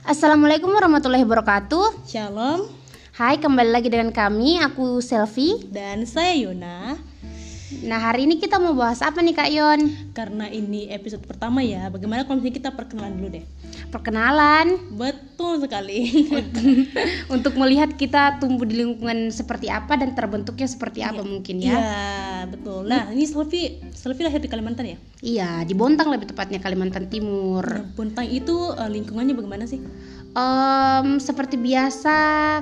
Assalamualaikum warahmatullahi wabarakatuh. Shalom Hai, kembali lagi dengan kami. Aku Selfie. dan saya Yona. Nah, hari ini kita mau bahas apa nih, Kak Yon? Karena ini episode pertama ya, bagaimana kalau misalnya kita perkenalan dulu deh? Perkenalan Betul sekali. untuk melihat kita tumbuh di lingkungan seperti apa dan terbentuknya seperti apa mungkin ya. Iya, betul. Nah, ini Selfie, Selfie lahir di Kalimantan ya? Iya, di Bontang lebih tepatnya Kalimantan Timur. Nah, Bontang itu eh, lingkungannya bagaimana sih? Em, seperti biasa,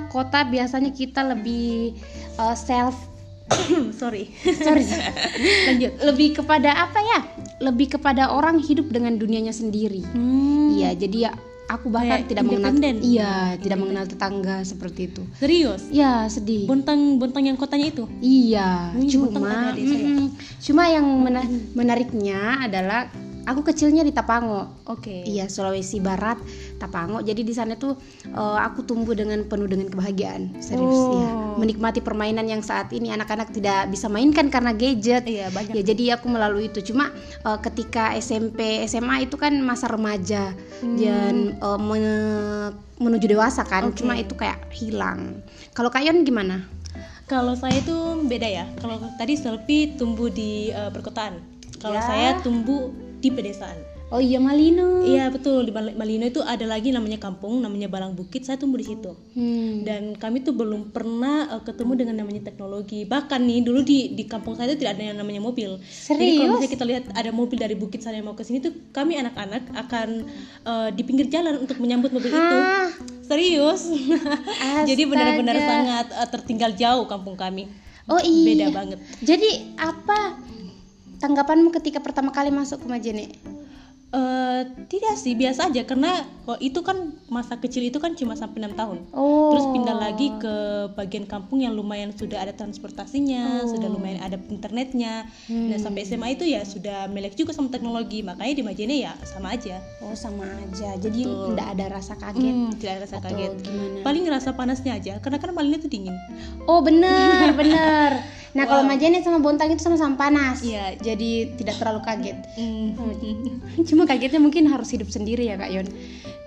kota biasanya kita lebih eh, self Sorry. sorry. Lanjut. Lebih kepada apa ya? Lebih kepada orang hidup dengan dunianya sendiri. Hmm, iya jadi ya aku bahkan Kayak tidak mengenal iya tidak mengenal tetangga seperti itu. Serius? ya sedih. Bontang Bontang yang kotanya itu? iya Hmm, cuma ya? cuma yang mena- menariknya adalah aku kecilnya di Tapango Oke. Iya Sulawesi Barat Tapango jadi di sana tuh eh, aku tumbuh dengan penuh dengan kebahagiaan serius Oh. ya menikmati permainan yang saat ini anak-anak tidak bisa mainkan karena gadget Iya, banyak. ya jadi aku melalui itu cuma eh, ketika SMP SMA itu kan masa remaja dan eh, men- menuju dewasa kan Oke. cuma itu kayak hilang kalau Kayon gimana Kalau saya itu beda ya. Kalau tadi Selfie tumbuh di eh, perkotaan. Kalau Ya. saya tumbuh di pedesaan. oh iya Malino. Iya betul. Di Mal- Malino itu ada lagi namanya kampung namanya Balang Bukit. Saya tumbuh di situ. Hmm. dan kami tuh belum pernah uh, ketemu dengan namanya teknologi. Bahkan nih dulu di di kampung saya itu tidak ada yang namanya mobil. Jadi Serius? kalau misalnya kita lihat ada mobil dari bukit sana yang mau ke sini tuh kami anak-anak akan uh, di pinggir jalan untuk menyambut mobil itu. Hah? serius? Jadi benar-benar sangat uh, tertinggal jauh kampung kami. Oh iya. Beda banget. Jadi apa tanggapanmu ketika pertama kali masuk ke Majene Eh, tidak sih biasa aja karena oh, itu kan masa kecil itu kan cuma sampai enam tahun Oh. terus pindah lagi ke bagian kampung yang lumayan sudah ada transportasinya sudah lumayan ada internetnya Hmm. dan sampai SMA itu ya sudah melek juga sama teknologi makanya di Majene ya sama aja Oh sama aja. Jadi tidak ada rasa kaget. Hmm, tidak ada rasa atau kaget gimana? paling ngerasa panasnya aja karena kan Malino itu dingin Oh bener bener. Nah kalau Wow. Majene sama Bontang itu sama-sama panas. Iya. Jadi tidak terlalu kaget. Hmm. Cuma kagetnya mungkin harus hidup sendiri ya Kak Yon.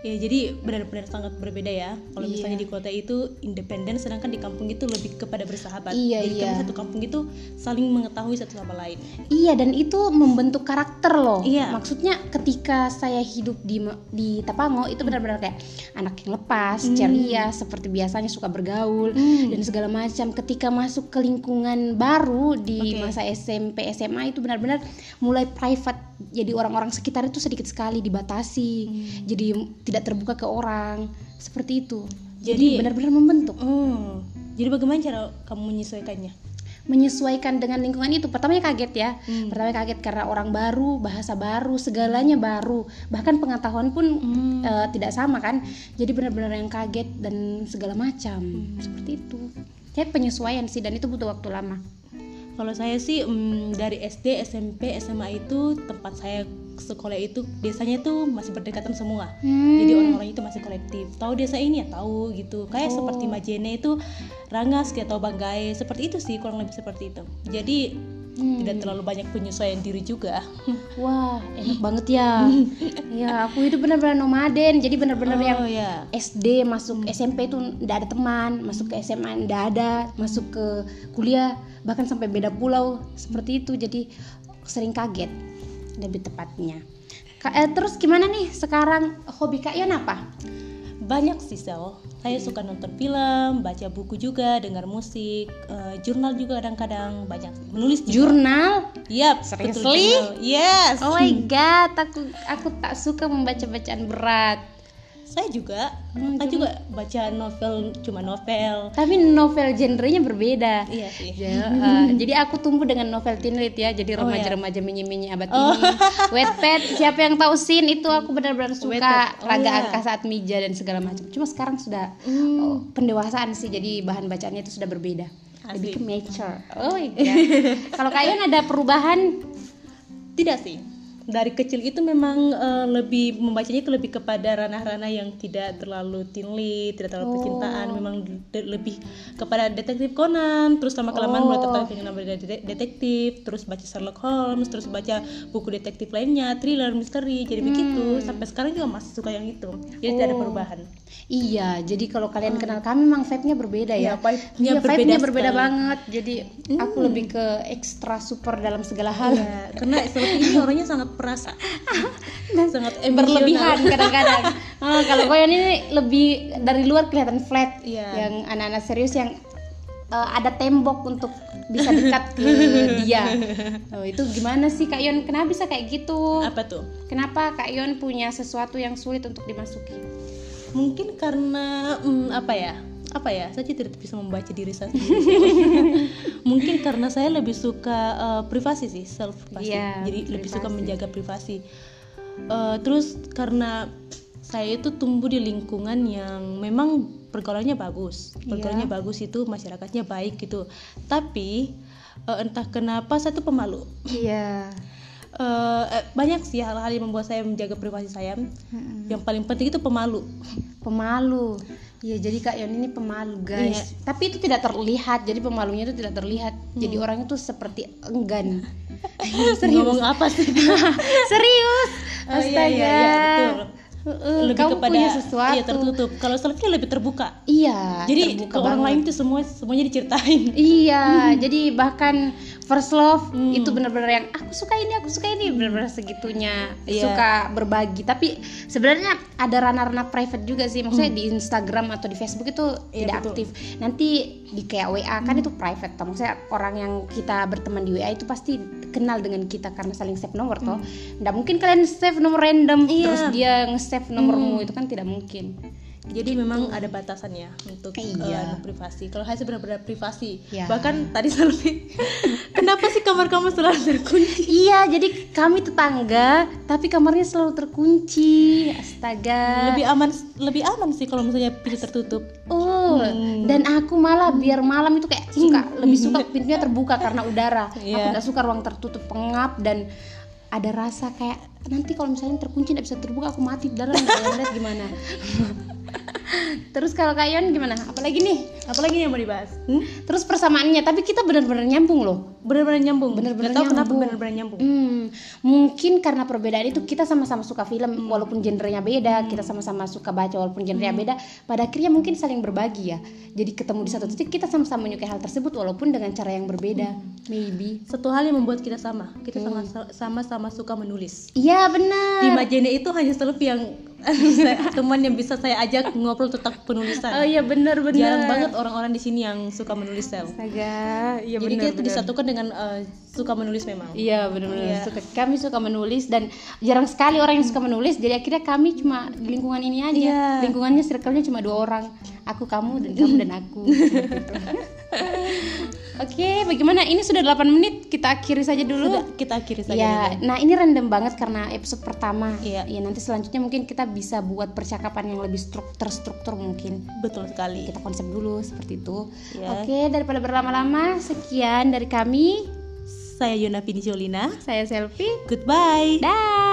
ya jadi benar-benar sangat berbeda ya kalau Iya. misalnya di kota itu independen sedangkan di kampung itu lebih kepada bersahabat Iya, jadi iya. kami satu kampung itu saling mengetahui satu sama lain Iya dan itu membentuk karakter loh. Iya. Maksudnya ketika saya hidup di di Tapango itu benar-benar kayak anak yang lepas, Hmm. ceria, seperti biasanya suka bergaul Hmm. dan segala macam. Ketika masuk ke lingkungan baru di Oke. masa SMP SMA itu benar-benar mulai private. Jadi orang-orang sekitar itu sedikit sekali dibatasi. Hmm. Jadi tidak terbuka ke orang seperti itu. Jadi, Jadi- benar-benar membentuk, Hmm. Jadi bagaimana cara kamu menyesuaikannya? menyesuaikan dengan lingkungan itu. Pertamanya kaget ya. Hmm. Pertama kaget karena orang baru, bahasa baru, segalanya baru, bahkan pengetahuan pun Hmm. eh, tidak sama kan. Jadi benar-benar yang kaget dan segala macam Hmm. seperti itu. Kayak penyesuaian sih dan itu butuh waktu lama. Kalau saya sih mm, dari SD, SMP, SMA itu tempat saya sekolah itu desanya itu masih berdekatan semua. Hmm. Jadi orang-orang itu masih kolektif. Tahu desa ini ya tahu gitu. Kayak Oh. seperti Majene itu Rangas kita tahu Banggai seperti itu sih kurang lebih seperti itu. Jadi Hmm. tidak terlalu banyak penyesuaian diri juga. Wah enak banget ya. ya aku hidup benar-benar nomaden. Jadi benar-benar yang Oh ya. SD masuk SMP itu ndak ada teman, masuk ke SMA ndak ada, masuk ke kuliah bahkan sampai beda pulau seperti itu. Jadi sering kaget lebih tepatnya. Ka- eh, terus gimana nih sekarang hobi Kak Yon apa? Banyak sih Sel. Saya suka nonton film, baca buku juga, dengar musik, eh, jurnal juga kadang-kadang banyak menulis juga. Jurnal? Yap, Seriously? betul jurnal. Yes. Oh my god, aku aku tak suka membaca bacaan berat. Saya juga, Hmm, saya juga baca novel, cuma novel. Tapi novel genrenya berbeda. Iya sih. Ya, eh, jadi aku tumbuh dengan novel teen lit ya. Jadi Oh, remaja-remaja minyi-minyi abad ini. Wattpad, siapa yang tahu Sin itu aku benar-benar suka. Oh, raga iya. angka saat mija dan segala macam. Cuma sekarang sudah Hmm. oh, pendewasaan sih. Jadi bahan bacaannya itu sudah berbeda. Lebih Asik. ke mature. Oh iya. Kalau kalian ada perubahan? Tidak sih. Dari kecil itu memang eh, lebih membacanya itu lebih kepada ranah-ranah yang tidak terlalu tinli, tidak terlalu percintaan, memang de- lebih kepada detektif Conan, terus lama kelamaan mulai tertarik dengan nama de- detektif, terus baca Sherlock Holmes, terus baca buku detektif lainnya, thriller, misteri, jadi begitu. Sampai sekarang juga masih suka yang itu, jadi tidak ada perubahan. Iya, jadi kalau kalian kenal kami memang vibe-nya berbeda ya. Iya, vibe-nya Iya, berbeda vibe-nya berbeda sekali. banget. Jadi aku lebih ke ekstra super dalam segala hal. Ya, karena seperti ini orangnya sangat perasa, sangat emosional. Berlebihan kadang-kadang. Ah, kalau Koyon ini lebih dari luar kelihatan flat. Iya. Yang anak-anak serius yang eh, ada tembok untuk bisa dekat ke dia. Oh, itu gimana sih Kak Yon? Kenapa bisa kayak gitu? Apa tuh? Kenapa Kak Yon punya sesuatu yang sulit untuk dimasuki? Mungkin karena hmm, apa ya? Apa ya? Saya tidak bisa membaca diri saya sendiri. Mungkin karena saya lebih suka eh, privasi sih, self privasi. Iya, Jadi lebih suka privasi. menjaga privasi. Eh, terus karena saya itu tumbuh di lingkungan yang memang pergaulannya bagus. Pergaulannya bagus itu masyarakatnya baik gitu. Tapi eh, entah kenapa saya tuh pemalu. Iya. Eh, eh, banyak sih hal-hal yang membuat saya menjaga privasi saya. Yang paling penting itu pemalu. pemalu ya jadi kak Yon ini pemalu guys tapi itu tidak terlihat jadi pemalunya itu tidak terlihat jadi orang itu seperti enggan Ngomong apa sih? serius Oh, astaga iya, iya, iya, betul. Lebih kamu kepada punya sesuatu iya tertutup. Kalau selfie lebih terbuka. iya Jadi terbuka ke orang banget. lain tuh semua semuanya diceritain. Iya, jadi bahkan first love itu benar-benar yang aku suka ini, aku suka ini, benar-benar segitunya Iya. suka berbagi. Tapi sebenarnya ada ranah-ranah private juga sih, maksudnya di Instagram atau di Facebook itu Iya, tidak betul. aktif. Nanti di kayak WA kan itu private, toh. maksudnya orang yang kita berteman di WA itu pasti kenal dengan kita karena saling save nomor toh. Nggak mungkin kalian save nomor random Iya. terus dia nge-save nomormu itu kan tidak mungkin. Jadi memang ada batasannya untuk Iya. eh, privasi. Kalau saya sih benar-benar privasi. Iya. Bahkan tadi selfie. Kenapa sih kamar kamu selalu terkunci? Iya, jadi kami tetangga, tapi kamarnya selalu terkunci. Astaga. Lebih aman lebih aman sih kalau misalnya pintu tertutup. Oh, dan aku malah biar malam itu kayak suka lebih suka pintunya terbuka karena udara. Aku Iya. nggak suka ruang tertutup pengap dan ada rasa kayak nanti kalau misalnya terkunci nggak bisa terbuka aku mati di dalam nggak lihat gimana. Terus kalau kalian gimana? Apalagi nih? Apalagi yang mau dibahas? Hmm? Terus persamaannya, tapi kita benar-benar nyambung loh. Benar-benar nyambung. Benar-benar tahu kenapa nyambung. benar-benar nyambung. Hmm, mungkin karena perbedaan itu kita sama-sama suka film walaupun genrenya beda, kita sama-sama suka baca walaupun genrenya beda. Pada akhirnya mungkin saling berbagi ya. Jadi ketemu di satu titik kita sama-sama menyukai hal tersebut walaupun dengan cara yang berbeda. Maybe. Satu hal yang membuat kita sama. Kita sama sama-sama suka menulis. Iya benar. di Majene itu hanya selfie yang saya- teman yang bisa saya ajak ngobrol tentang penulisan. Oh iya benar benar. Jarang banget orang-orang di sini yang suka menulis sel. Astaga, iya Jadi benar. kita tuh disatukan dengan eh, suka menulis memang. Iya benar-benar Iya. suka kami suka menulis dan jarang sekali orang yang suka menulis jadi akhirnya kami cuma di lingkungan ini aja Iya. lingkungannya circle-nya cuma dua orang aku kamu dan kamu dan aku Oke bagaimana ini sudah 8 menit kita akhiri saja dulu Sudah, kita akhiri saja. Ya, dulu. nah ini random banget karena episode pertama. Iya. Ya, nanti selanjutnya mungkin kita bisa buat percakapan yang lebih struk- terstruktur mungkin. Betul sekali. Kita konsep dulu seperti itu. Iya. Oke, daripada berlama-lama, sekian dari kami. Saya Yona Pinjolina. Saya Selfie. Goodbye. Dah.